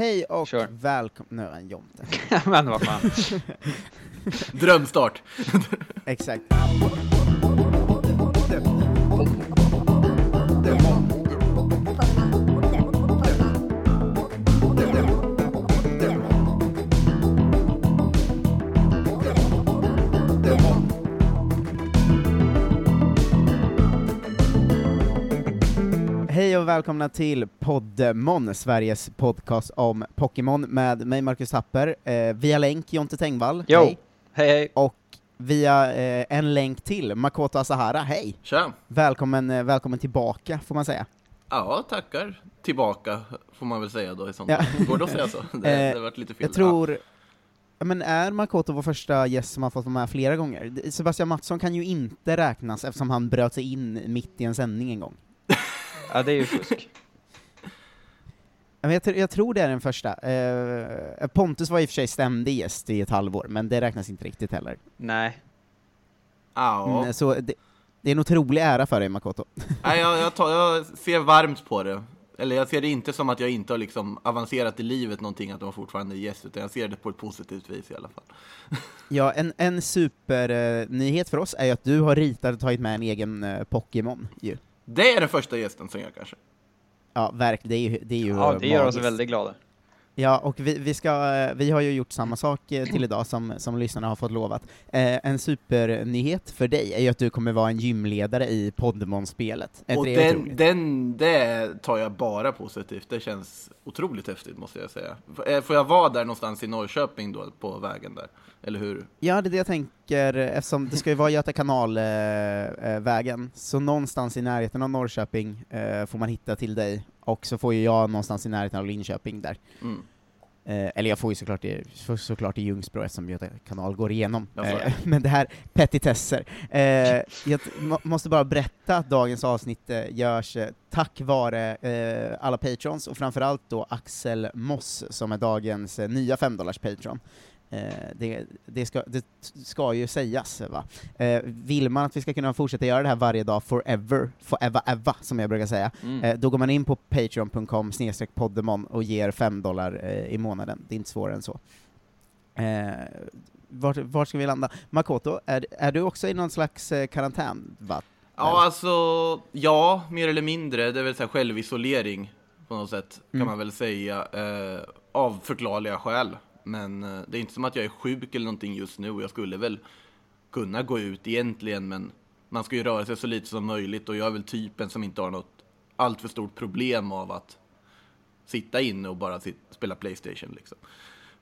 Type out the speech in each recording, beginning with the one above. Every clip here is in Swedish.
Hej och Kör. välkommen... Nu är en Jonte. Men vad fan. Drömstart. Exakt. välkomna till Poddemon, Sveriges podcast om Pokémon med mig Marcus Tapper, eh, via länk Jonte Tengvall, Jo. hej, Hej hej. och via eh, en länk till Makoto Asahara, hej! Tja. Välkommen, eh, välkommen tillbaka, får man säga. Ja, tackar. Tillbaka, får man väl säga då i sånt Ja. Går det att säga så? Det, det Eh, har varit lite fel. Jag tror, ja, men är Makoto vår första gäst som har fått vara med flera gånger? Sebastian Mattsson kan ju inte räknas eftersom han bröt sig in mitt i en sändning en gång. Ja, det är ju fusk. Jag, tr- jag tror det är den första. Eh, Pontus var i och för sig ständig gäst i ett halvår, men det räknas inte riktigt heller. Nej. Ja. Mm, så det, det är en otrolig ära för dig Makoto. Nej, jag, jag, tar, jag ser varmt på det. Eller jag ser det inte som att jag inte har liksom avancerat i livet någonting, att de fortfarande är gäst, utan jag ser det på ett positivt vis i alla fall. Ja, en, en supernyhet för oss är ju att du har ritat och tagit med en egen eh, Pokémon ju. Det är den första gästen som gör kanske. Ja, verkligen, det är ju, det är ju Ja, det gör oss väldigt glada. Ja, och vi, vi, ska, vi har ju gjort samma sak eh, till idag som, som lyssnarna har fått lovat. Eh, en supernyhet för dig är ju att du kommer vara en gymledare i Poddemon-spelet. Är Och det den, den, det tar jag bara positivt. Det känns otroligt häftigt måste jag säga. Eh, Får jag vara där någonstans i Norrköping då, på vägen där? Eller hur? Ja, det är det jag tänker, eh, eftersom det ska ju vara Göta kanal-vägen, eh, vägen, så någonstans i närheten av Norrköping eh, får man hitta till dig, och så får ju jag någonstans i närheten av Linköping där. Mm. Eh, eller jag får ju såklart i, så- såklart i Ljungsbro eftersom Göta kanal går igenom. Eh, men det här, petitesser. Eh, jag måste bara berätta att dagens avsnitt eh, görs eh, tack vare eh, alla patrons, och framförallt då Axel Moss som är dagens eh, nya 5 patron. Eh, det, det, ska, det ska ju sägas, va? Eh, vill man att vi ska kunna fortsätta göra det här varje dag forever, forever ever, som jag brukar säga, Mm. Eh, då går man in på patreon.com poddemon och ger 5 dollar i månaden. Det är inte svårare än så. Vart, vart ska vi landa? Makoto, är, är du också i någon slags karantän? Va? Ja, alltså, ja, mer eller mindre. Det är väl så här självisolering på något sätt, kan Mm. man väl säga. Eh, av förklarliga skäl. Men eh, det är inte som att jag är sjuk eller någonting just nu. Jag skulle väl kunna gå ut egentligen, men man ska ju röra sig så lite som möjligt och jag är väl typen som inte har något alltför stort problem av att sitta inne och bara spela Playstation liksom.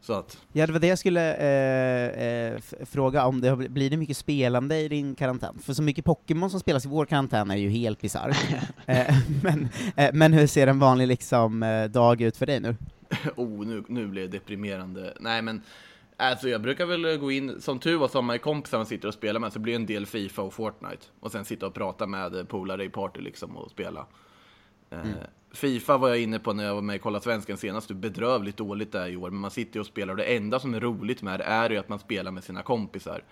Så att, Ja, det var det jag skulle eh, eh, fråga, om det blir det mycket spelande i din karantän? För så mycket Pokémon som spelas i vår karantän är ju helt bisarrt. eh, men, eh, men hur ser en vanlig liksom, eh, dag ut för dig nu? oh, nu, nu blir det deprimerande. Nej, men alltså jag brukar väl gå in, som tur var, som med kompisar man sitter och spelar med, så blir det en del Fifa och Fortnite. Och sen sitta och prata med eh, polare i party liksom och spela. Eh, Fifa var jag inne på när jag var med i Kolla Svensken senast, bedrövligt dåligt det är i år. Men man sitter och spelar och det enda som är roligt med det är ju att man spelar med sina kompisar.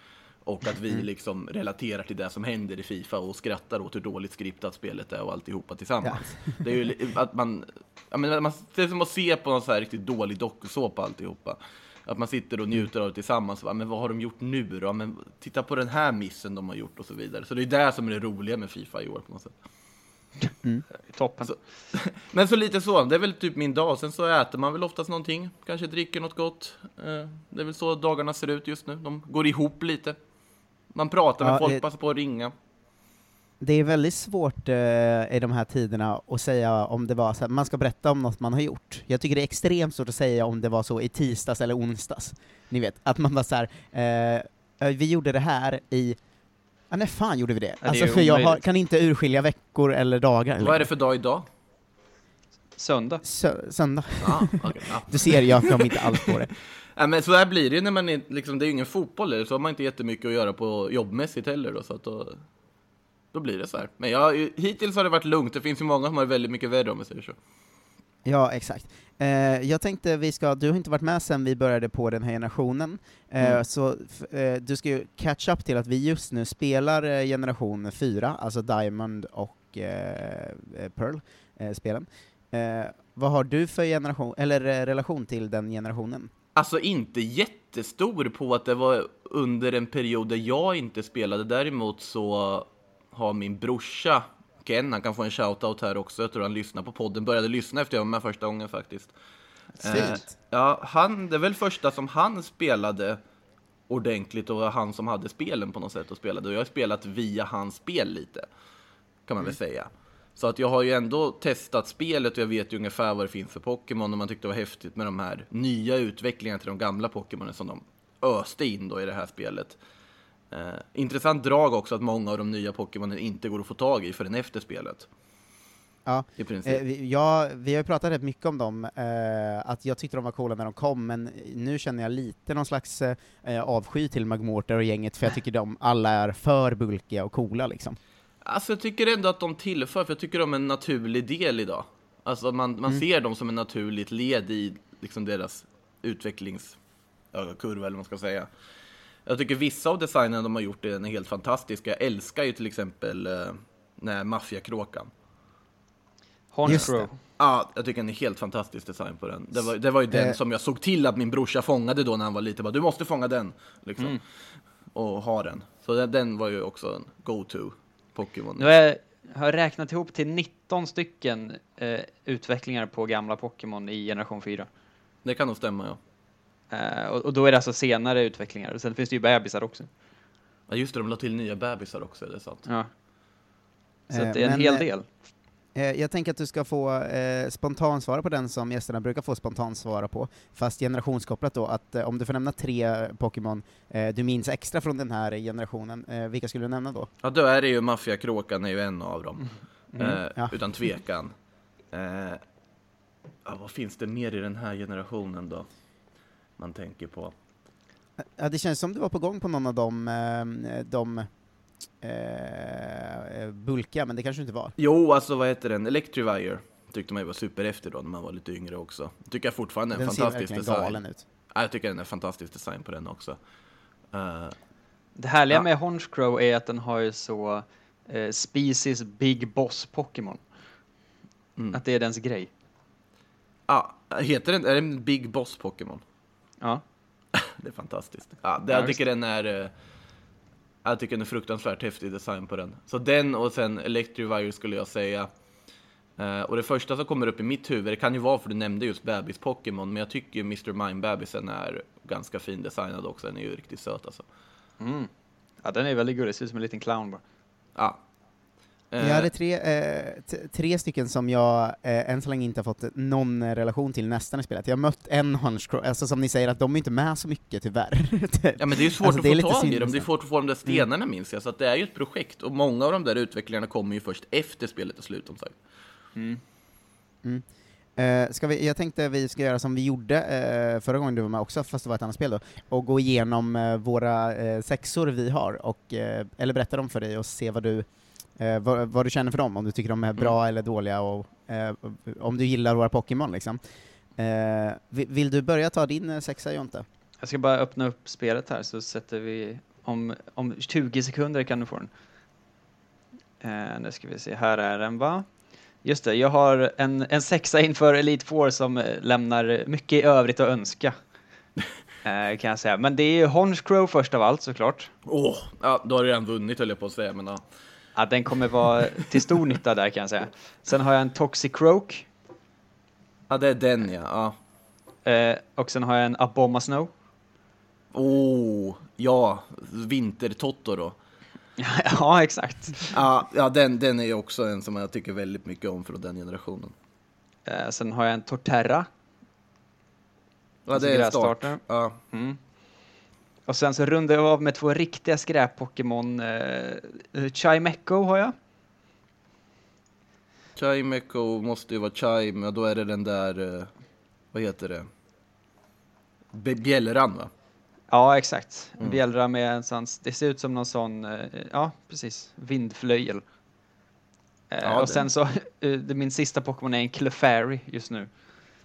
Och att vi liksom relaterar till det som händer i Fifa och skrattar åt hur dåligt skriptat spelet är och alltihopa tillsammans. Det är ju att man, ja, men man, det är som att se på någon så här riktigt dålig dokusåpa alltihopa. Att man sitter och njuter av det tillsammans. Va? Men vad har de gjort nu då? Men titta på den här missen de har gjort och så vidare. Så det är det som är det roliga med Fifa i år på något sätt. Toppen. Så, men så lite så, det är väl typ min dag. Sen så äter man väl oftast någonting, kanske dricker något gott. Eh, Det är väl så dagarna ser ut just nu. De går ihop lite. Man pratar med Ja, folk, det- passar på att ringa. Det är väldigt svårt eh, i de här tiderna att säga om det var så här, man ska berätta om något man har gjort. Jag tycker det är extremt svårt att säga om det var så i tisdags eller onsdags. Ni vet, att man bara såhär, eh, vi gjorde det här i Ja, när fan gjorde vi det? är alltså ju för jag har, kan inte urskilja veckor eller dagar. Vad är det för dag idag? Söndag. Sö- söndag. Ah, okej, ja. Du ser, jag kom inte alls på det. Ja, men så här blir det ju när man är, liksom, det är ju ingen fotboll eller så har man inte jättemycket att göra på jobbmässigt heller då, så att då, då blir det så här. Men jag, hittills har det varit lugnt, det finns ju många som har väldigt mycket värre om man säger så. Ja, exakt. Eh, jag tänkte vi ska, du har inte varit med sen vi började på den här generationen, eh, Mm. så eh, du ska ju catch up till att vi just nu spelar eh, generation 4, alltså Diamond och eh, eh, Pearl, spelen. Eh, vad har du för generation, eller relation till den generationen? Alltså inte jättestor på att det var under en period där jag inte spelade. Däremot så har min brorsa Ken, han kan få en shoutout här också. Jag tror han lyssnar på podden. Började lyssna efter jag var med första gången faktiskt. Eh, ja, han, det är väl första som han spelade ordentligt och han som hade spelen på något sätt och spelade. Och jag har spelat via hans spel lite, kan man väl säga. Så att jag har ju ändå testat spelet och jag vet ju ungefär vad det finns för Pokémon och man tyckte det var häftigt med de här nya utvecklingarna till de gamla Pokémonen som de öste in då i det här spelet. Eh, intressant drag också att många av de nya Pokémonen inte går att få tag i förrän efter spelet. Ja. I princip. Eh, vi, ja, vi har ju pratat rätt mycket om dem, eh, att jag tyckte de var coola när de kom, men nu känner jag lite någon slags eh, avsky till Magmortar och gänget, för jag tycker de alla är för bulkiga och coola liksom. Alltså jag tycker ändå att de tillför, för jag tycker de är en naturlig del idag. Alltså man, man ser dem som ett naturligt led i liksom deras utvecklingskurva, eller vad man ska säga. Jag tycker vissa av designen de har gjort är helt fantastiska. Jag älskar ju till exempel eh, maffiakråkan. Just Horncrow. Ja, jag tycker den är helt fantastisk design på den. Det var, det var ju den Eh. som jag såg till att min brorsa fångade då när han var liten. Bara, du måste fånga den, liksom. Och ha den. Så den, den var ju också en go-to Pokémon. Nu har jag, har räknat ihop till 19 stycken eh, utvecklingar på gamla Pokémon i generation 4. Det kan nog stämma, ja. Eh, och, och då är det alltså senare utvecklingar. Sen finns det ju bebisar också. Ja just det, de la till nya bebisar också, det är sant. Ja. Så Eh, det är en men, hel eh, del. Eh, jag tänker att du ska få eh, spontansvara på den som gästerna brukar få spontansvara på, fast generationskopplat då, att eh, om du får nämna tre Pokémon eh, du minns extra från den här generationen, eh, vilka skulle du nämna då? Ja, då är det ju Maffiakråkan är ju en av dem. Eh, ja. Utan tvekan. Eh, ja, vad finns det mer i den här generationen då? Man tänker på. Ja, det känns som du var på gång på någon av de, de eh, bulkiga, men det kanske inte var. Jo, alltså vad heter den? Electrivire. Tyckte man ju var super efter då när man var lite yngre också. Tycker jag fortfarande är en Den ser fantastisk verkligen design. galen ut. Ja, jag tycker den är en fantastisk design på den också. Eh, Det härliga ja. med Honchcrow är att den har ju så eh, species big boss Pokémon. Mm. Att det är dens grej. Ja, heter den, är det en Big Boss Pokémon? Ja. Det är fantastiskt. Ja, det, Ja, jag tycker den är... eh, Jag tycker den är fruktansvärt häftig design på den. Så den och sen Electrivire skulle jag säga. Eh, och det första som kommer upp i mitt huvud, det kan ju vara för du nämnde just bebis-Pokémon, men jag tycker ju Mr. Mime-bebisen är ganska fin designad också. Den är ju riktigt söt alltså. Mm. Ja, den är väldigt gullig. Ser ut som en liten clown bara. Ja. Eh, Jag hade tre, eh, t- tre stycken som jag eh, än så länge inte har fått någon relation till nästan i spelet. Jag har mött en Hunchcrow, alltså som ni säger att de är inte med så mycket tyvärr. Ja men det är ju svårt Alltså, att få tag i dem, det är svårt att få de där stenarna minns jag, så att det är ju ett projekt. Och många av de där utvecklarna kommer ju först efter spelet är slut som sagt. Eh, ska vi, jag tänkte vi ska göra som vi gjorde eh, förra gången du var med också, fast det var ett annat spel då, och gå igenom eh, våra eh, sexor vi har, och, eh, eller berätta dem för dig och se vad du, eh, vad, vad du känner för dem, om du tycker de är bra eller dåliga, och eh, om du gillar våra Pokémon liksom. Eh, vill, vill du börja ta din eh, sexa Jonte? Jag ska bara öppna upp spelet här så sätter vi om, om 20 sekunder kan du få den. Eh, nu ska vi se, här är den va? Just det, jag har en, en sexa inför Elite Four som eh, lämnar mycket i övrigt att önska. Eh, kan jag säga. Men det är ju Honchcrow först av allt såklart. Åh, ja, då har du redan vunnit höll jag på att säga, men ja. Ja, den kommer vara till stor nytta där kan jag säga. Sen har jag en Toxicroak Ja, det är den ja. ja. eh, och sen har jag en Abomasnow. Åh, ja, Vintertotto ja, exakt. Ja, ja den, den är ju också en som jag tycker väldigt mycket om från den generationen. Eh, sen har jag en Torterra. Ja, Alltså det är start. Ja. Mm. Och sen så rundar jag av med två riktiga skräp-Pokémon. Eh, Chimecho har jag. Chimeco måste ju vara Chime, och då är det den där, eh, vad heter det? Be- Bjällran va? Ja, exakt. Mm. Bjällra med en sån, det ser ut som någon sån, eh, ja precis, vindflöjel. Ja, och den- sen så, det- min sista Pokémon är en Clefairy just nu.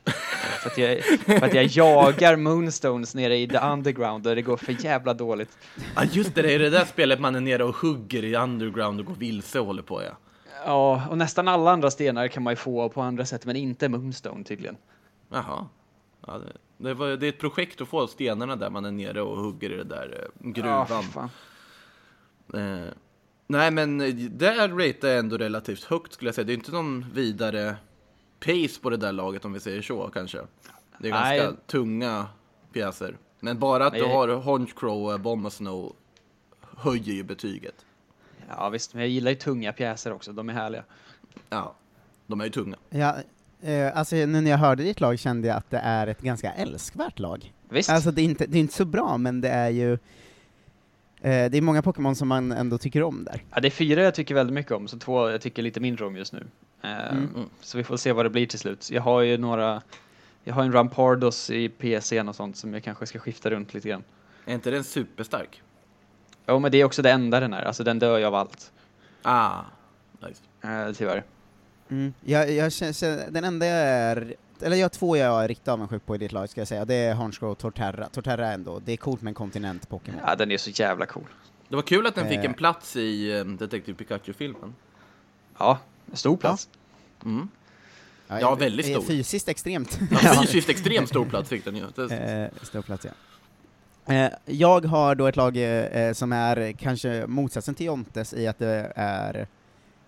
Eh, för, att jag, för att jag jagar Moonstones nere i the underground och det går för jävla dåligt. Ja just det, det är det där spelet man är nere och hugger i underground och går vilse och håller på ja. Ja, och nästan alla andra stenar kan man ju få på andra sätt, men inte Moonstone tydligen. Jaha. Ja, det, det, var, det är ett projekt att få stenarna där man är nere och hugger i den där eh, Ja, gruvan. fan. Eh, nej, men där ratear jag ändå relativt högt skulle jag säga. Det är inte någon vidare pace på det där laget om vi säger så kanske. Det är Nej. ganska tunga pjäser. Men bara att du Nej. har Honchcrow och Bomb of Snow höjer ju betyget. Ja visst, men jag gillar ju tunga pjäser också, de är härliga. Ja, de är ju tunga. Ja, eh, alltså nu när jag hörde ditt lag kände jag att det är ett ganska älskvärt lag. Visst? Alltså det är inte, det är inte så bra, men det är ju eh, det är många Pokémon som man ändå tycker om där. Ja, det är fyra jag tycker väldigt mycket om, så två jag tycker lite mindre om just nu. Eh, Mm. Så vi får se vad det blir till slut. Jag har ju några, jag har en Rampardos i PCn och sånt som jag kanske ska skifta runt lite grann. Är inte den superstark? Ja, men det är också det enda den är, alltså den dör ju av allt. Ah, nice. Eh, tyvärr. Mm. Jag, jag känner, den enda jag är, eller jag har två jag är riktigt avundsjuk på i ditt lag ska jag säga, det är Honchcrow och Torterra. Torterra ändå, det är coolt med en kontinent-Pokémon. Ja, den är så jävla cool. Det var kul att den fick Eh. en plats i eh, Detective Pikachu-filmen. Ja, stor plats. Mm. Ja, Ja, väldigt stor. Fysiskt extremt. Ja, fysiskt extremt stor plats fick den ju. Eh, stor plats, ja. Eh, jag har då ett lag eh, som är kanske motsatsen till Jontes i att det är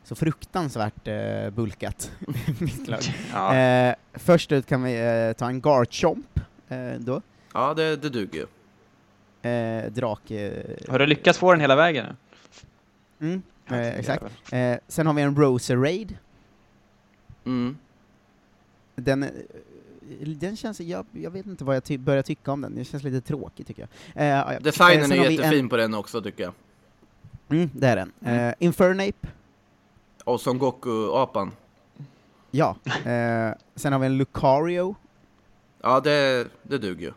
så fruktansvärt bulkat, mitt lag. Ja. Först ut kan vi ta en Garchomp, då. ja, det, det duger ju. Drak... Har du lyckats få den hela vägen nu? mm, Ja, eh, exakt. jävel. Eh, sen har vi en Roserade. Mm. Den, eh, den känns, jag, jag vet inte vad jag ty börjar tycka om den, den känns lite tråkig tycker jag. Eh. Designen Eh, är jättefin på den också tycker jag. En, mm, det är den. Mm. Eh, Infernape, Och Son Goku-apan. ja. Eh, sen har vi en Lucario, Ja, det, det duger ju.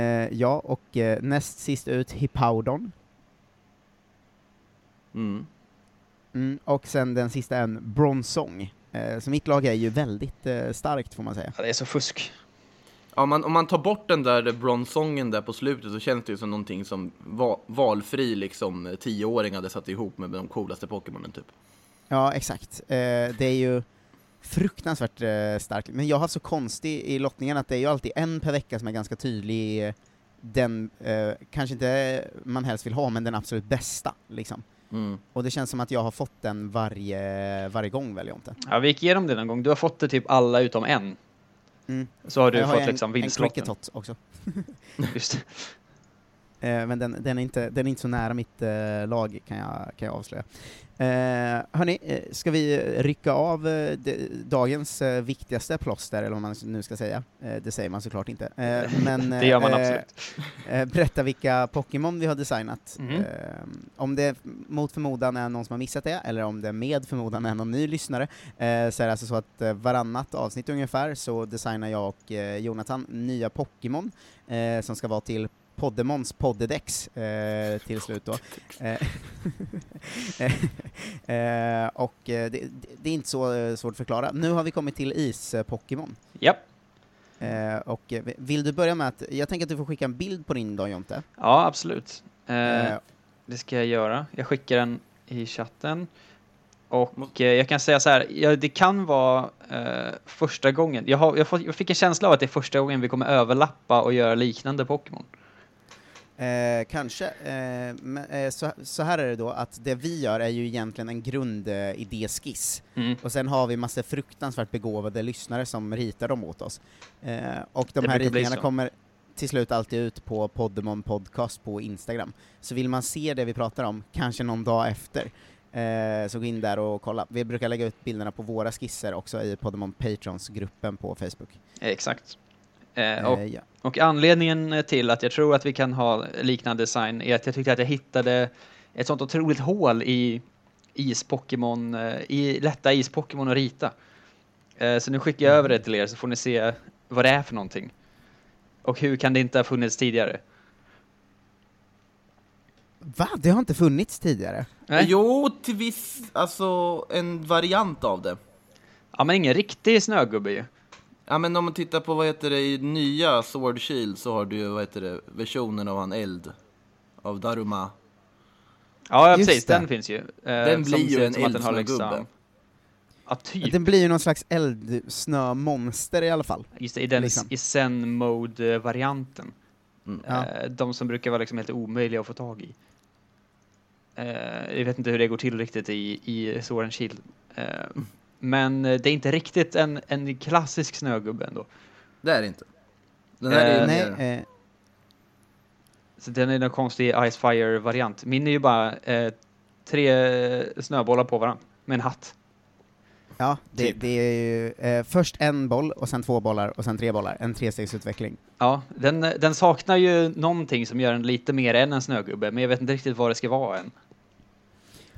eh, ja, och eh, näst sist ut Hippowdon. Mm. Mm, och sen den sista en Bronsong. Eh, så mitt lag är ju väldigt eh, starkt får man säga. Ja, det är så fusk. Ja, man, om man tar bort den där bronsången där på slutet så känns det ju som någonting som va, valfri liksom tioåring hade satt ihop med de coolaste Pokémonen typ. Ja, exakt. Eh, det är ju fruktansvärt eh, starkt. Men jag har så konstig i lottningen att det är ju alltid en per vecka som är ganska tydlig, eh, den, eh, kanske inte man helst vill ha, men den absolut bästa, liksom. Mm. Och det känns som att jag har fått den varje, varje gång väl, Jonte? Ja, vi gick igenom det någon gång. Du har fått det typ alla utom en. Mm. Så har du jag har fått ju liksom en, en vinstlotten. Cricketot också. Just men den, den, är inte, den är inte så nära mitt eh, lag, kan jag, kan jag avslöja. Eh, hörni, eh, ska vi rycka av eh, de, dagens eh, viktigaste plåster, eller vad man nu ska säga? Eh, det säger man såklart inte. Eh, men, Det gör man eh, absolut. Eh, berätta vilka Pokémon vi har designat. Eh, om det mot förmodan är någon som har missat det, eller om det med förmodan är någon ny lyssnare, eh, så är det alltså så att eh, varannat avsnitt ungefär så designar jag och eh, Jonathan nya Pokémon eh, som ska vara till Poddemons poddedex eh, till slut då. Eh, eh, och eh, det, det är inte så eh, svårt att förklara. Nu har vi kommit till is-Pokémon. Japp. Eh, och vill du börja med att, jag tänker att du får skicka en bild på din då Jonte. Ja, absolut. Det ska jag göra. Jag skickar den i chatten. Och eh, jag kan säga så här, ja, det kan vara eh, första gången. Jag, har, jag, får, jag fick en känsla av att det är första gången vi kommer överlappa och göra liknande Pokémon. Eh, kanske. Eh, men, eh, så, så här är det då, att det vi gör är ju egentligen en grundidéskiss, Mm. och sen har vi massa fruktansvärt begåvade lyssnare som ritar dem åt oss. Eh, och de Det här ritningarna kommer till slut alltid ut på Poddemon Podcast på Instagram. Så vill man se det vi pratar om, kanske någon dag efter, eh, så gå in där och kolla. Vi brukar lägga ut bilderna på våra skisser också i Poddemon Patrons-gruppen på Facebook. Exakt. Eh, Eh, och, ja. och anledningen till att jag tror att vi kan ha liknande design är att jag tyckte att jag hittade ett sånt otroligt hål i is-Pokémon, eh, i lätta is-Pokémon att rita. Eh, så nu skickar jag över det till er så får ni se vad det är för någonting. Och hur kan det inte ha funnits tidigare? Va? Det har inte funnits tidigare? Nej? Jo, till viss, alltså en variant av det. Ja, men ingen riktig snögubbe ju. Ja men om man tittar på vad heter det i nya Sword Shield så har du ju vad heter det versionen av han Eld. Av Daruma. Ja, ja Just precis, det. den finns ju. Eh, Den blir ju en eldsnögubbe. Ja, typ. Den blir ju någon slags eldsnömonster i alla fall. Just det, i den liksom. i Zen Mode-varianten. Mm. Ja. Eh, De som brukar vara liksom helt omöjliga att få tag i. Eh, Jag vet inte hur det går till riktigt i, i Sword and Shield. Eh, Men eh, det är inte riktigt en, en klassisk snögubbe ändå. Det är det inte. Den här är Eh, ju Nej, mer... eh, Så den är en konstig Ice Fire-variant. Min är ju bara eh, tre snöbollar på varandra med en hatt. ja, det, typ. det är ju eh, först en boll, och sen två bollar, och sen tre bollar. En trestegsutveckling. Ja, den, den saknar ju någonting som gör den lite mer än en snögubbe, men jag vet inte riktigt vad det ska vara än.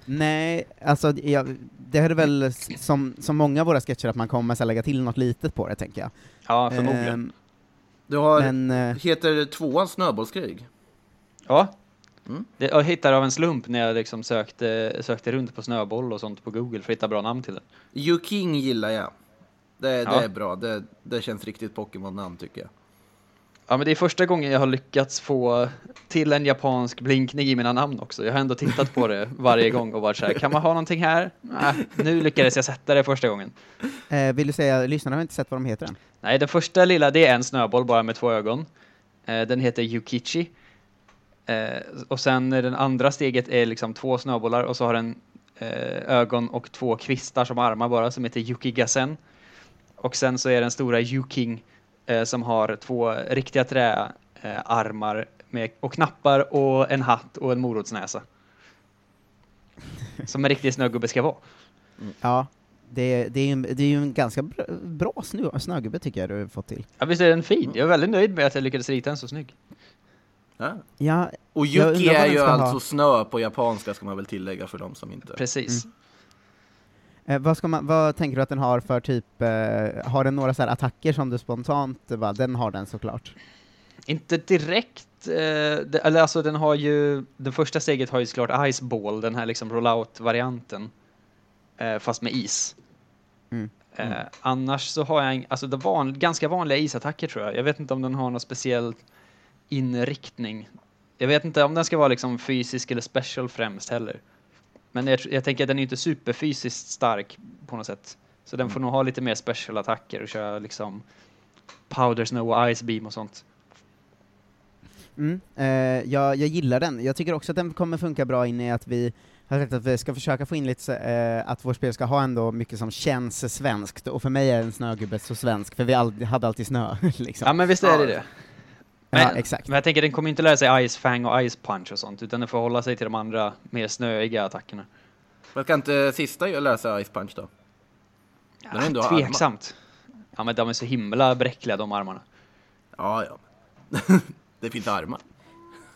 Nej, alltså jag, det är väl som, som många av våra sketcher att man kommer så lägga till något litet på det, tänker jag. Ja, förmodligen. Ehm, Du har... men, eh, Heter tvåan Snöbollskrig? Ja. Mm. Det, jag hittade av en slump när jag liksom sökte, sökte runt på snöboll och sånt på Google för att hitta bra namn till den. King gillar jag. Det, det Ja. är bra. Det, det känns riktigt Pokémon-namn tycker jag. Ja, men det är första gången jag har lyckats få till en japansk blinkning i mina namn också. Jag har ändå tittat på det varje gång och varit så här, kan man ha någonting här? Nej, nu lyckades jag sätta det första gången. eh, vill du säga, lyssnarna har inte sett vad de heter än? Nej, den första lilla, det är en snöboll bara med två ögon. Eh, den heter Yukichi. Eh, och sen är den andra steget är liksom två snöbollar och så har den eh, ögon och två kvistar som armar bara som heter Yukigasen. Och sen så är den stora Yuking som har två riktiga träarmar eh, armar med, och knappar och en hatt och en morotsnäsa. Som en riktig snögubbe ska vara. Ja, det, det, är ju, en- det är ju en ganska bra, bra snö, snögubbe tycker jag du har fått till. Ja, visst är den fin? Jag är väldigt nöjd med att jag lyckades rita den så snygg. Ja. Ja, Och Yuki är ju ska ha. alltså snö på japanska ska man väl tillägga för de som inte... Precis. Eh, vad, man, vad tänker du att den har för typ, eh, har den några så här attacker som du spontant, bara, den har den såklart? Inte direkt, eh, det, eller alltså den har ju, det första steget har ju såklart Ice Ball, den här liksom rollout-varianten, eh, fast med is. Mm. Eh, annars så har jag, en- alltså det van, ganska vanliga isattacker tror jag. Jag vet inte om den har någon speciell inriktning. Jag vet inte om den ska vara liksom fysisk eller special främst heller. Men jag, jag tänker att den är inte superfysiskt stark på något sätt. Så den får nog ha lite mer special attacker och köra liksom Powder Snow och Ice Beam och sånt. Mm. Eh, jag, jag gillar den. Jag tycker också att den kommer funka bra in i att vi har sagt att vi ska försöka få in lite, eh, att vårt spel ska ha ändå mycket som känns svenskt, och för mig är en snögubbe så svensk, för vi all, hade alltid snö, liksom. Ja men visst är det det. Men, ja, exakt. men jag tänker den kommer inte lära sig Ice Fang och Ice Punch och sånt, utan den får hålla sig till de andra mer snöiga attackerna. Vad kan inte sista ju lära sig Ice Punch då? Den ändå Tveksamt. Ja men de är så himla bräckliga de armarna. Ja, ja. det finns armar.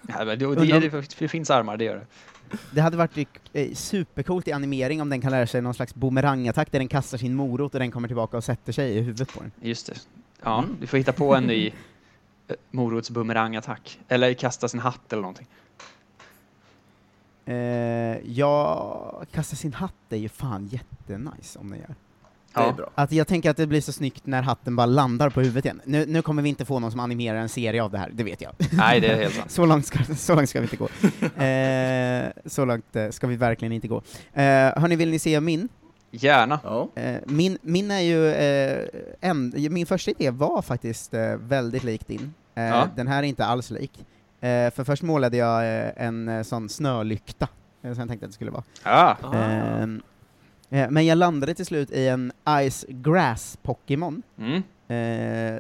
Ja, men det, det, det, det finns armar, det gör det. Det hade varit eh, supercoolt i animering om den kan lära sig någon slags boomerangattack där den kastar sin morot och den kommer tillbaka och sätter sig i huvudet på den. Just det. Ja, Mm. du får hitta på en ny morotsbumerangattack. Eller kasta sin hatt eller någonting. Eh, ja, kasta sin hatt är ju fan jättenice om den gör. Det är Ja. bra. Att jag tänker att det blir så snyggt när hatten bara landar på huvudet igen. Nu, nu kommer vi inte få någon som animerar en serie av det här, det vet jag. Nej, det är helt sant. så, långt ska, så långt ska vi inte gå. Eh, så långt eh, ska vi verkligen inte gå. Eh, hörni, vill ni se min? Gärna. Ja. Eh, min, min är ju, eh, en, min första idé var faktiskt eh, väldigt lik din. Ja. Den här är inte alls lik. För först målade jag en sån snölykta, som jag tänkte att det skulle vara. Ja. Ehm, eh, men jag landade till slut i en Ice Grass Pokémon, mm.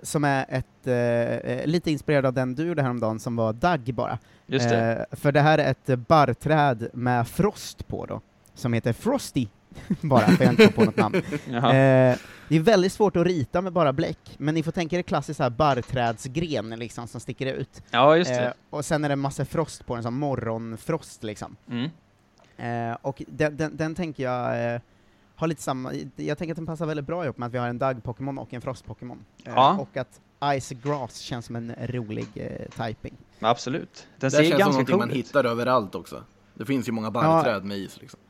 som är ett, lite inspirerad av den du gjorde häromdagen, som var Dagg bara. just det. För det här är ett barrträd med frost på då, som heter Frosty, bara, för jag inte kom på något namn. Eh, det är väldigt svårt att rita med bara bläck, men ni får tänka er här barrträdsgren liksom, som sticker ut. Ja, just Eh, det. och sen är det massa frost på den, som morgonfrost liksom. Mm. Eh, och den, den, den tänker jag eh, har lite samma, jag tänker att den passar väldigt bra ihop med att vi har en Dug-Pokémon och en Frost-Pokémon. Eh, Ja. Och att Ice Grass känns som en rolig eh, typing. Absolut. Den Det ser känns som ganska någonting cool man hittar överallt också. Det finns ju många barrträd med is liksom.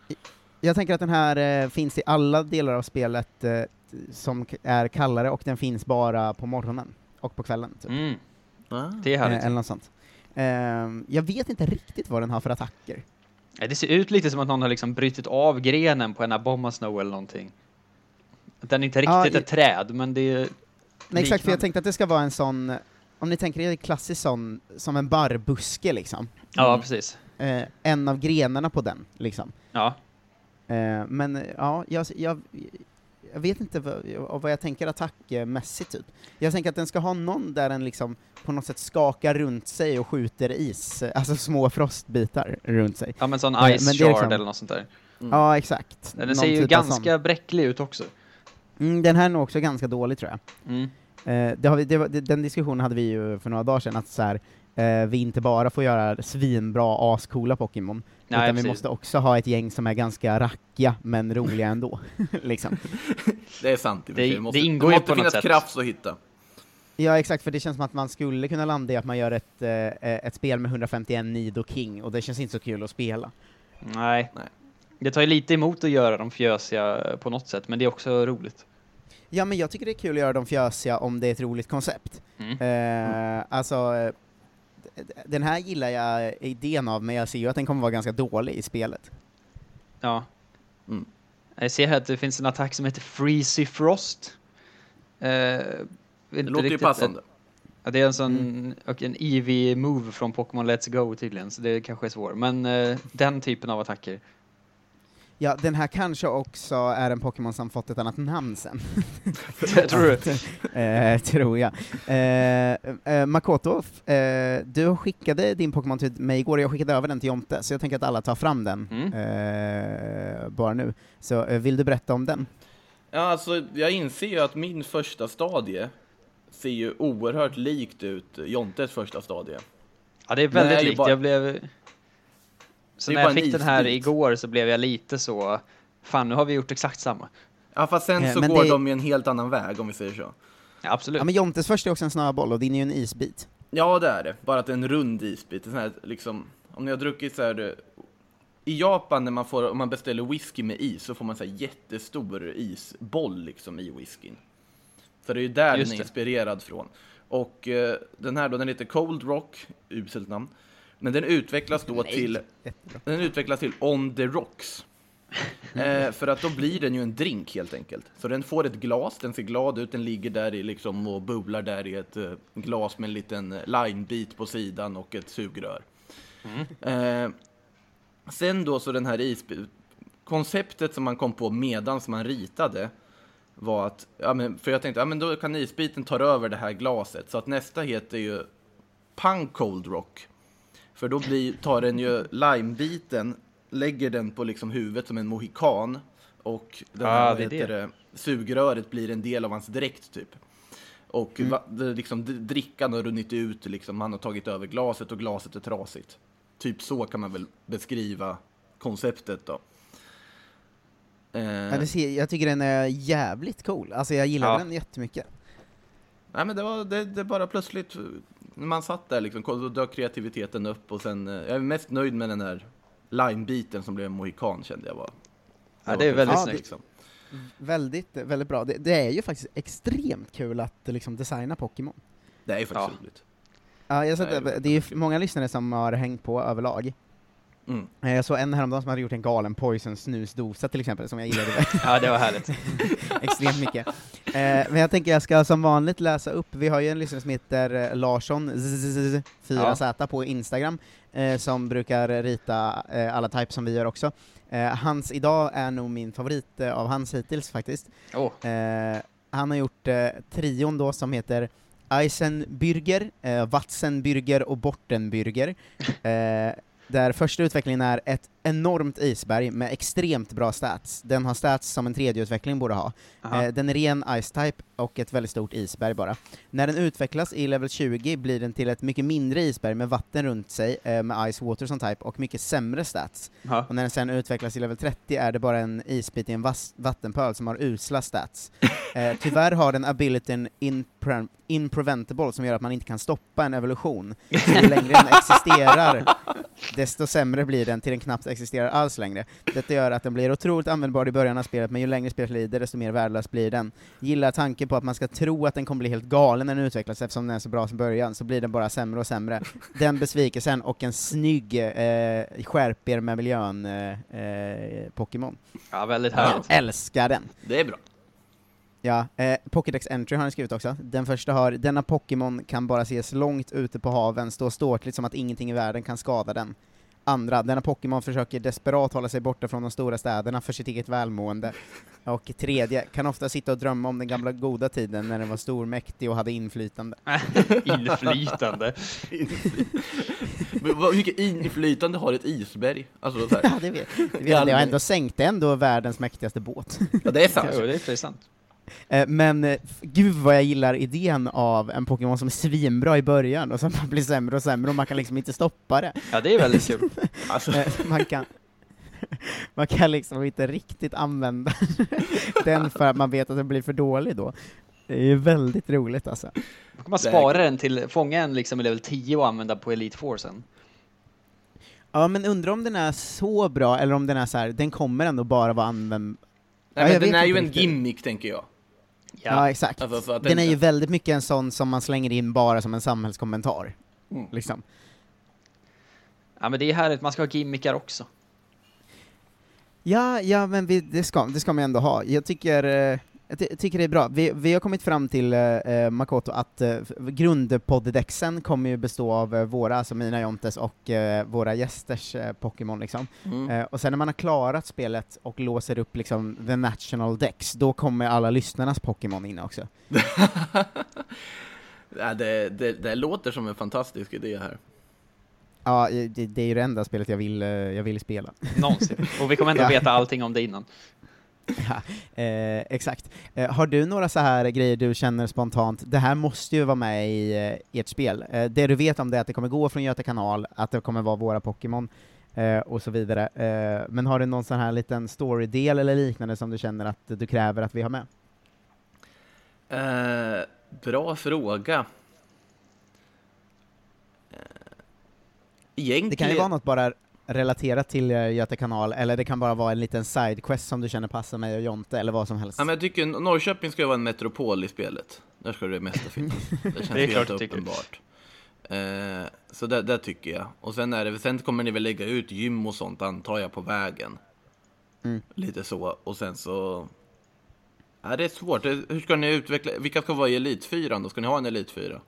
Jag tänker att den här eh, finns i alla delar av spelet eh, som är kallare, och den finns bara på morgonen och på kvällen. Typ. Mm. Ah. Det är Eh, härligt. eller något sånt. Ehm, jag vet inte riktigt vad den har för attacker. Ja, Det ser ut lite som att någon har liksom brutit av grenen på en Abomasnow eller någonting. Den inte Ja, riktigt är i- träd, men det är... Nej, exakt, för jag liknande. tänkte att det ska vara en sån, om ni tänker er en klassisk sån, som en barrbuske liksom. Ja, Mm. precis. Eh, en av grenarna på den, liksom. Ja. Eh, men ja, jag, jag, jag vet inte vad, vad jag tänker attackmässigt typ. Jag tänker att den ska ha någon där den liksom på något sätt skakar runt sig och skjuter is, alltså små frostbitar runt sig. ja, men sån Men- Ice men Shard liksom- eller något sånt där. Mm. Ja, exakt. Den Någon ser ju typ sån. ganska bräcklig ut också. Mm, den här är nog också ganska dålig tror jag. Mm. Eh, det har vi, det, var- det, den diskussionen hade vi ju för några dagar sedan, att så här, eh, vi inte bara får göra svinbra, ascoola Pokémon, Nej, utan vi precis. måste också ha ett gäng som är ganska rackiga, men roliga ändå. liksom. Det är sant i Det- det måste, ingår ju måste på något finnas sätt. kraft att hitta. Ja, exakt, för det känns som att man skulle kunna landa i att man gör ett, eh, ett spel med 151 Nido King, och det känns inte så kul att spela. Nej. Nej. Det tar ju lite emot att göra dem fjösiga på något sätt, men det är också roligt. Ja, men jag tycker det är kul att göra dem fjösiga om det är ett roligt koncept. Mm. Eh, alltså, eh, den här gillar jag idén av, men jag ser ju att den kommer vara ganska dålig i spelet. Ja. Mm. Jag ser här att det finns en attack som heter Freezy Frost. Eh, Det låter ju passande. Ja, det är en sån, Mm. och en EV-move från Pokémon Let's Go tydligen, så det kanske är svårt. Men eh, den typen av attacker. Ja, den här kanske också är en Pokémon som fått ett annat namn sen. Tror du? eh, tror jag. Eh, eh, Makoto, eh, du skickade din Pokémon till mig igår, och jag skickade över den till Jonte, så jag tänker att alla tar fram den Mm. eh, bara nu. Så eh, vill du berätta om den? Ja, alltså jag inser ju att min första stadie ser ju oerhört likt ut Jontes första stadie. Ja, det är väldigt likt. bara- Jag blev... Så när jag fick den här igår så blev jag lite så, fan nu har vi gjort exakt samma. Ja, fast sen Eh, så men går det- de ju en helt annan väg om vi säger så. Ja, absolut. Ja, men Jontes första är också en snöboll, och din är ju en isbit. Ja, det är det. Bara att det är en rund isbit. Sån här, liksom, om ni har druckit så här... eh, I Japan när man, får, om man beställer whisky med is så får man så här jättestor isboll liksom i whiskyn. Så det är ju där Just den är det. inspirerad från. Och eh, den här då, den heter Cold Rock, uselt namn. Men den utvecklas då Nej. till, den utvecklas till On the Rocks. Eh, för att då blir den ju en drink helt enkelt. Så den får ett glas, den ser glad ut, den ligger där i liksom och bubblar där i ett eh, glas med en liten eh, linebit på sidan och ett sugrör. Eh, sen då så den här isbit, konceptet som man kom på medan man ritade var att, ja men, för jag tänkte, ja men då kan isbiten ta över det här glaset, så att nästa heter ju Punk Cold Rock. För då blir, tar den ju limebiten, lägger den på liksom huvudet som en mohikan och den Ah, här, vad det heter det. sugröret blir en del av hans dräkt typ. Och va, det, liksom, drickan har runnit ut, liksom, han har tagit över glaset och glaset är trasigt. Typ så kan man väl beskriva konceptet då. Eh, Ja, det ser, jag tycker den är jävligt cool, alltså jag gillar Ja. den jättemycket. Nej men det var det, det bara plötsligt, när man satt där liksom, då dök kreativiteten upp och sen, eh, jag är mest nöjd med den här line-biten som blev mohikan kände jag var. Ja, det är väldigt perfekt, snyggt. Liksom. Väldigt, väldigt bra. Det, det är ju faktiskt extremt kul att liksom, designa Pokémon. Det är ju faktiskt Ja. roligt. Ja, jag sett, det, det är ju många lyssnare som har hängt på överlag. Mm. Eh, Jag såg en häromdagen som hade gjort en galen poison snusdosa till exempel, som jag gillade Ja, det var härligt. extremt mycket. Eh, men jag tänker jag ska som vanligt läsa upp, vi har ju en lyssnare som heter eh, Larsson, zzz, 4Z på Instagram, eh, som brukar rita eh, alla types som vi gör också. Eh, hans idag är nog min favorit av hans hittills faktiskt. Eh, han har gjort trion då som heter Eisenbürger, eh, Watzenbürger och Bortenbürger. Där första utvecklingen är ett enormt isberg med extremt bra stats. Den har stats som en tredje utveckling borde ha. Eh, den är ren Ice-type och ett väldigt stort isberg bara. När den utvecklas i level 20 blir den till ett mycket mindre isberg med vatten runt sig, eh, med Ice Water som type, och mycket sämre stats. Aha. Och när den sen utvecklas i level 30 är det bara en isbit i en vattenpöl som har usla stats. Eh, tyvärr har den abilityn impre- impreventable som gör att man inte kan stoppa en evolution. Så ju längre den existerar, desto sämre blir den till den knappt existerar alls längre. Detta gör att den blir otroligt användbar i början av spelet, men ju längre spelet lider, desto mer värdelös blir den. Gillar tanken på att man ska tro att den kommer bli helt galen när den utvecklas, eftersom den är så bra som början, så blir den bara sämre och sämre. Den besvikelsen och en snygg, eh, skärper med miljön, eh, eh. Ja, väldigt Jag härligt. älskar den! Det är bra. Ja, eh, Pokédex Entry har han skrivit också. Den första har ”Denna Pokémon kan bara ses långt ute på haven, stå ståtligt som att ingenting i världen kan skada den. Andra, denna Pokémon försöker desperat hålla sig borta från de stora städerna för sitt eget välmående. Och tredje, kan ofta sitta och drömma om den gamla goda tiden när den var stor, mäktig och hade inflytande. Inflytande. Hur mycket inflytande har ett isberg? Alltså, så här. Ja, det vet, det vet jag. Ändå sänkte ändå världens mäktigaste båt. Ja, det är sant. Jo, det är sant. Eh, Men eh, gud vad jag gillar idén av en Pokémon som är svinbra i början, och sen blir sämre och sämre, och man kan liksom inte stoppa det. Ja, det är väldigt kul. Alltså, Eh, man kan man kan liksom inte riktigt använda den för att man vet att den blir för dålig då. Det är ju väldigt roligt alltså. Då kan man spara den till, fånga en liksom i level 10 och använda på Elite Four sen. Ja, men undrar om den är så bra, eller om den är så här, den kommer ändå bara vara använd... Nej, men den är ju en gimmick, tänker jag. Ja, exakt. Alltså, så att den är ju väldigt mycket en sån som man slänger in bara som en samhällskommentar. Mm. Liksom. Ja, men det är härligt. Man ska ha gimmickar också. Ja, ja men vi, det, ska, det ska man ändå ha. Jag tycker, eh, jag ty- tycker det är bra. Vi, vi har kommit fram till, eh, eh, Makoto, att eh, grundpoddexen kommer ju bestå av eh, våra, alltså mina Jontes och eh, våra gästers eh, Pokémon liksom. Mm. Eh, och sen när man har klarat spelet och låser upp liksom the national dex, då kommer alla lyssnarnas Pokémon in också. Ja, det, det, det låter som en fantastisk idé här. Ja, det, det är ju det enda spelet jag vill, jag vill spela. Någonsin. Och vi kommer ändå Ja. veta allting om det innan. Ja, eh, exakt. Eh, har du några så här grejer du känner spontant, det här måste ju vara med i eh, ert spel? Eh, det du vet om det är att det kommer gå från Göta kanal, att det kommer vara våra Pokémon, eh, och så vidare. Eh, men har du någon sån här liten storydel eller liknande som du känner att du kräver att vi har med? Bra fråga. Egentligen... Det kan ju vara något bara relaterat till eh, Göta kanal, eller det kan bara vara en liten sidequest som du känner passar mig och Jonte, eller vad som helst. Ja, men jag tycker Norrköping ska vara en metropol i spelet. Där ska det mesta finnas. Det känns Det är klart helt tycker. uppenbart. Eh, så det, det tycker jag. Och sen, är det, sen kommer ni väl lägga ut gym och sånt antar jag på vägen. Mm. Lite så. Och sen så... Ja, det är svårt. Det- Hur ska ni utveckla? Vilka ska vara i Elitfyran då? Ska ni ha en Elitfyra?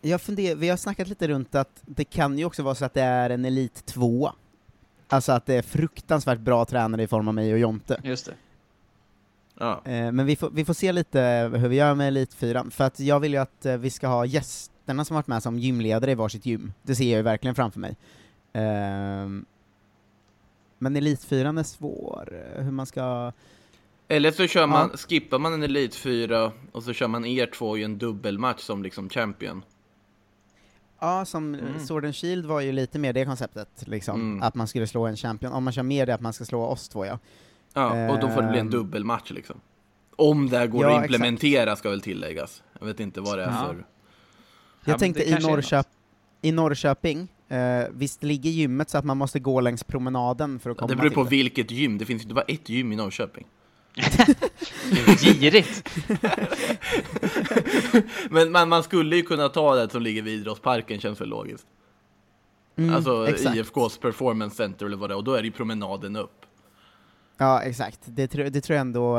Jag funderar, vi har snackat lite runt att det kan ju också vara så att det är en Elit 2. Alltså att det är fruktansvärt bra tränare i form av mig och Jonte. Just det. Ja. Eh, men vi får, vi får se lite hur vi gör med Elit 4, för att jag vill ju att eh, vi ska ha gästerna som varit med som gymledare i varsitt gym. Det ser jag ju verkligen framför mig. Ehm, men Elit 4 är svår, hur man ska... Eller så kör man, Ja. skippar man en Elitfyra och så kör man er två i en dubbelmatch som liksom champion. Ja, som Mm. Sword and Shield var ju lite mer det konceptet, liksom. Mm. Att man skulle slå en champion. Om man kör mer det att man ska slå oss två, ja. Ja, och då får det bli en Ehm. dubbelmatch liksom. Om det här går Ja, att implementera ska väl tilläggas. Jag vet inte vad det är Ja. för... Jag men tänkte det i, Norrköp i Norrköping, eh, visst ligger gymmet så att man måste gå längs promenaden för att komma Det beror på till vilket gym. Det finns inte bara ett gym i Norrköping. Girigt! Men man, man skulle ju kunna ta det som ligger vid idrottsparken, känns väl logiskt. Mm, alltså exakt. IFKs performance center eller vad det är, och då är det ju promenaden upp. Ja, exakt. Det, tro, det tror jag ändå...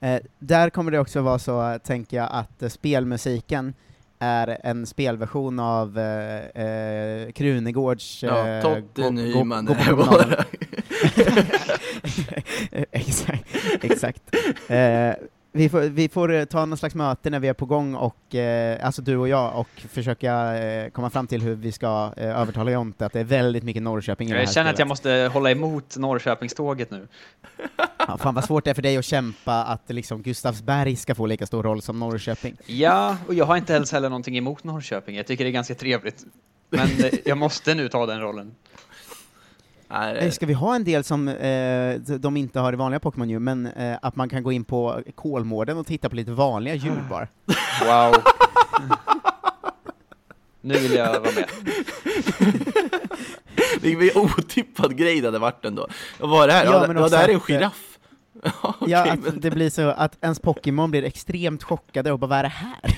Eh, där kommer det också vara så, tänker jag, att eh, spelmusiken är en spelversion av eh, eh, Krunegårds... Ja, eh, Totte gå- gå- Nyman gå exakt. exakt. Eh, vi får, vi får eh, ta någon slags möte när vi är på gång, och, eh, alltså du och jag, och försöka eh, komma fram till hur vi ska eh, övertala Jonte att det är väldigt mycket Norrköping i det här Jag känner att jag måste hålla emot Norrköpingståget nu. Ja, fan vad svårt det är för dig att kämpa att liksom Gustavsberg ska få lika stor roll som Norrköping. Ja, och jag har inte ens heller någonting emot Norrköping. Jag tycker det är ganska trevligt. Men eh, jag måste nu ta den rollen. Nej, Eh, Ska vi ha en del som eh, de inte har i vanliga Pokémon ju, men eh, att man kan gå in på Kolmården och titta på lite vanliga djur bara. Wow. Nu vill jag vara med. Vilken otippad grej det hade varit ändå. Vad var det här? Ja, Ja, men det, här är en eh, giraff. Ja, okej, Ja, att men, det blir så att ens Pokémon blir extremt chockade och bara vad är det här?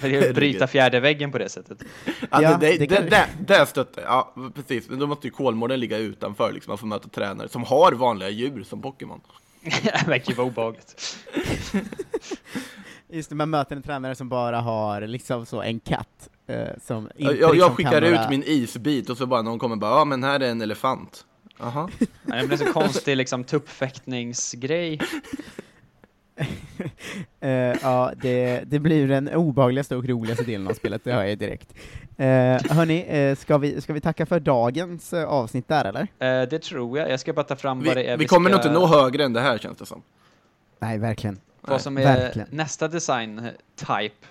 För att bryta fjärde väggen på det sättet. ja, ja, det, det, det det, kan- det, det stöttar jag. Ja, precis. Men då måste ju Kolmården ligga utanför, liksom. Man får möta tränare som har vanliga djur som Pokémon. Det verkar ju vara obehagligt. Just det, man möter en tränare som bara har liksom så en katt, eh, som inte Jag, jag, liksom skickar ut några- min isbit och så bara någon kommer bara, ja men här är en elefant. Jaha. Det är så konstig liksom tuppfäktningsgrej. Eh, ja, det, det blir den obehagligaste och roligaste delen av spelet, det hör jag direkt. Uh, hörni, eh, ska, vi, ska vi tacka för dagens eh, avsnitt där eller? Det tror jag. Jag ska bara ta fram vad det Vi, är vi kommer ska, nog inte nå högre än det här känns det som. Nej, verkligen. Vad som är verkligen. nästa design-type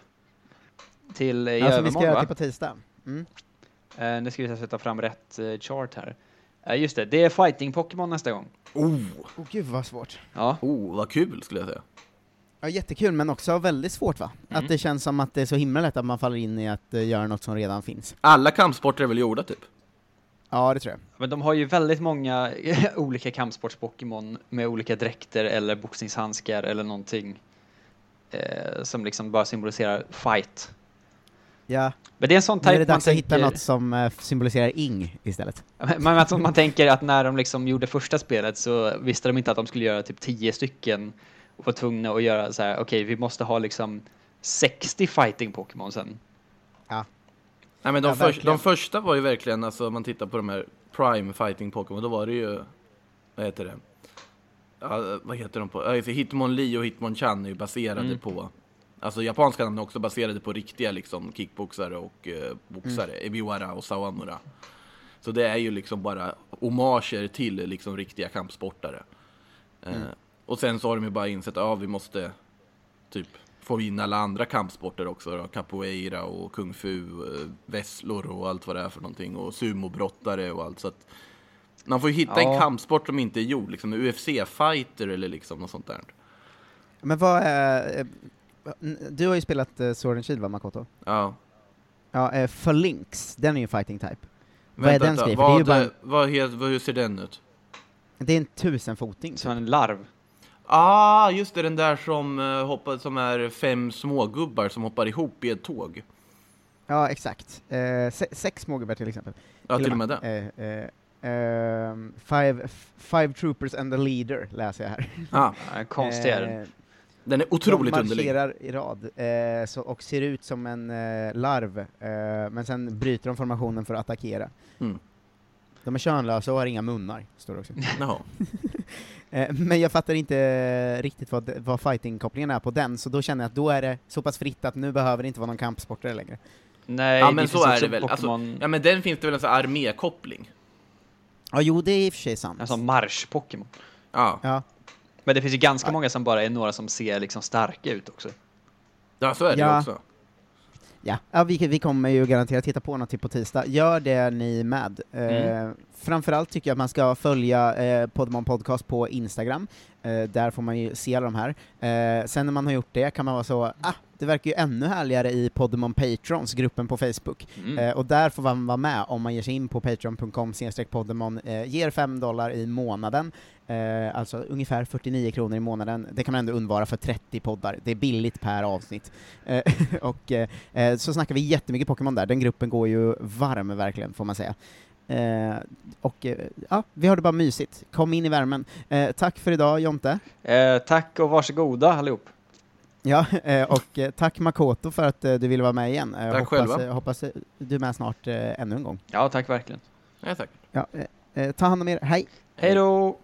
till i som vi ska göra till på tisdag. Mm. Eh, nu ska vi sätta fram rätt eh, chart här. Eh, just det, det är fighting Pokémon nästa gång. Oh, Åh gud vad svårt. Ja, oh, vad kul skulle jag säga. Ja, jättekul, men också väldigt svårt va? Mm. Att det känns som att det är så himla lätt att man faller in i att eh, göra något som redan finns. Alla kampsporter är väl gjorda typ? Ja, det tror jag. men de har ju väldigt många olika kampsports-Pokémon med olika dräkter eller boxningshandskar eller någonting eh, som liksom bara symboliserar fight. Ja, Men det är en sån nu är det man dags att hitta tänker... något som eh, symboliserar ing istället. Man, alltså, man tänker att när de liksom gjorde första spelet så visste de inte att de skulle göra typ 10 stycken och var tvungna att göra så här, okej vi måste ha liksom 60 fighting Pokémon sen. Nej men de, Ja, verkligen. de första var ju verkligen, alltså om man tittar på de här Prime Fighting Pokémon, då var det ju, vad heter det? Ja, vad heter de på? Ja, det, Hitmonlee och Hitmonchan är ju baserade Mm. på, alltså japanska namn är också baserade på riktiga liksom kickboxare och eh, boxare, Ebiwara och Sawamura. Så det är ju liksom bara homager till liksom riktiga kampsportare. Eh, och sen så har de ju bara insett att ja, vi måste typ få in alla andra kampsporter också då. Capoeira och kung fu, eh, vesslor och allt vad det är för någonting och sumobrottare och allt så att man får ju hitta Ja. en kampsport som inte är gjord, liksom UFC-fighter eller liksom något sånt där. Men vad är... eh, Du har ju spelat uh, Sword and Shield va, Makoto? Ja. Ja, uh, Phalanx, den är ju fighting type. Vad är Vänta, den vänta, skriven? För det Vad, bara vad, vad, hur ser den ut? Det är en tusenfoting. Som en larv. Ah, just det, den där som, uh, hoppar, som är fem smågubbar som hoppar ihop i ett tåg. Ja, exakt. Eh, se sex smågubbar till exempel. Ja, till och med det. Eh, eh, ehm, five, five troopers and a leader, läser jag här. Ah, Ja, konstig är den. Eh, den är otroligt de underlig. marscherar i rad eh, så, och ser ut som en eh, larv, eh, men sen bryter de formationen för att attackera. Mm. De är könlösa och har inga munnar, står det också. Jaha. Eh, men jag fattar inte riktigt vad, vad fighting-kopplingen är på den, så då känner jag att då är det så pass fritt att nu behöver det inte vara någon kampsportare längre. Nej, Ja men så är det väl. Alltså, ja men den finns det väl en sån armékoppling? Ja, jo, det är i och för sig sant. alltså marsch-Pokémon. Ja. Ja, Men det finns ju ganska Ja. många som bara är några som ser liksom starka ut också. ja, så är det Ja. ju också. Ja. ja vi, vi kommer ju garanterat titta på något på tisdag. Gör det ni med. Eh, Mm. Framförallt tycker jag att man ska följa eh, Podmon Podcast på Instagram. Eh, där får man ju se alla de här. Eh, sen när man har gjort det kan man vara så, ah, det verkar ju ännu härligare i Podmon Patrons, gruppen på Facebook. Mm. Eh, och där får man vara med om man ger sig in på patreon.com podemon, eh, ger 5 dollar i månaden, eh, alltså ungefär 49 kronor i månaden. Det kan man ändå undvara för 30 poddar, det är billigt per avsnitt. Eh, och eh, eh, så snackar vi jättemycket Pokémon där, den gruppen går ju varm verkligen, får man säga. Eh, och eh, ja, vi har det bara mysigt. Kom in i värmen. Eh, tack för idag Jonte. Eh, tack och varsågoda allihop. Ja, eh, och eh, tack Makoto för att eh, du ville vara med igen. Eh, Tack hoppas, själva. hoppas du är med snart eh, ännu en gång. Ja, tack verkligen. Ja, säkert. Ja, eh, eh, ta hand om er, hej! Hej då!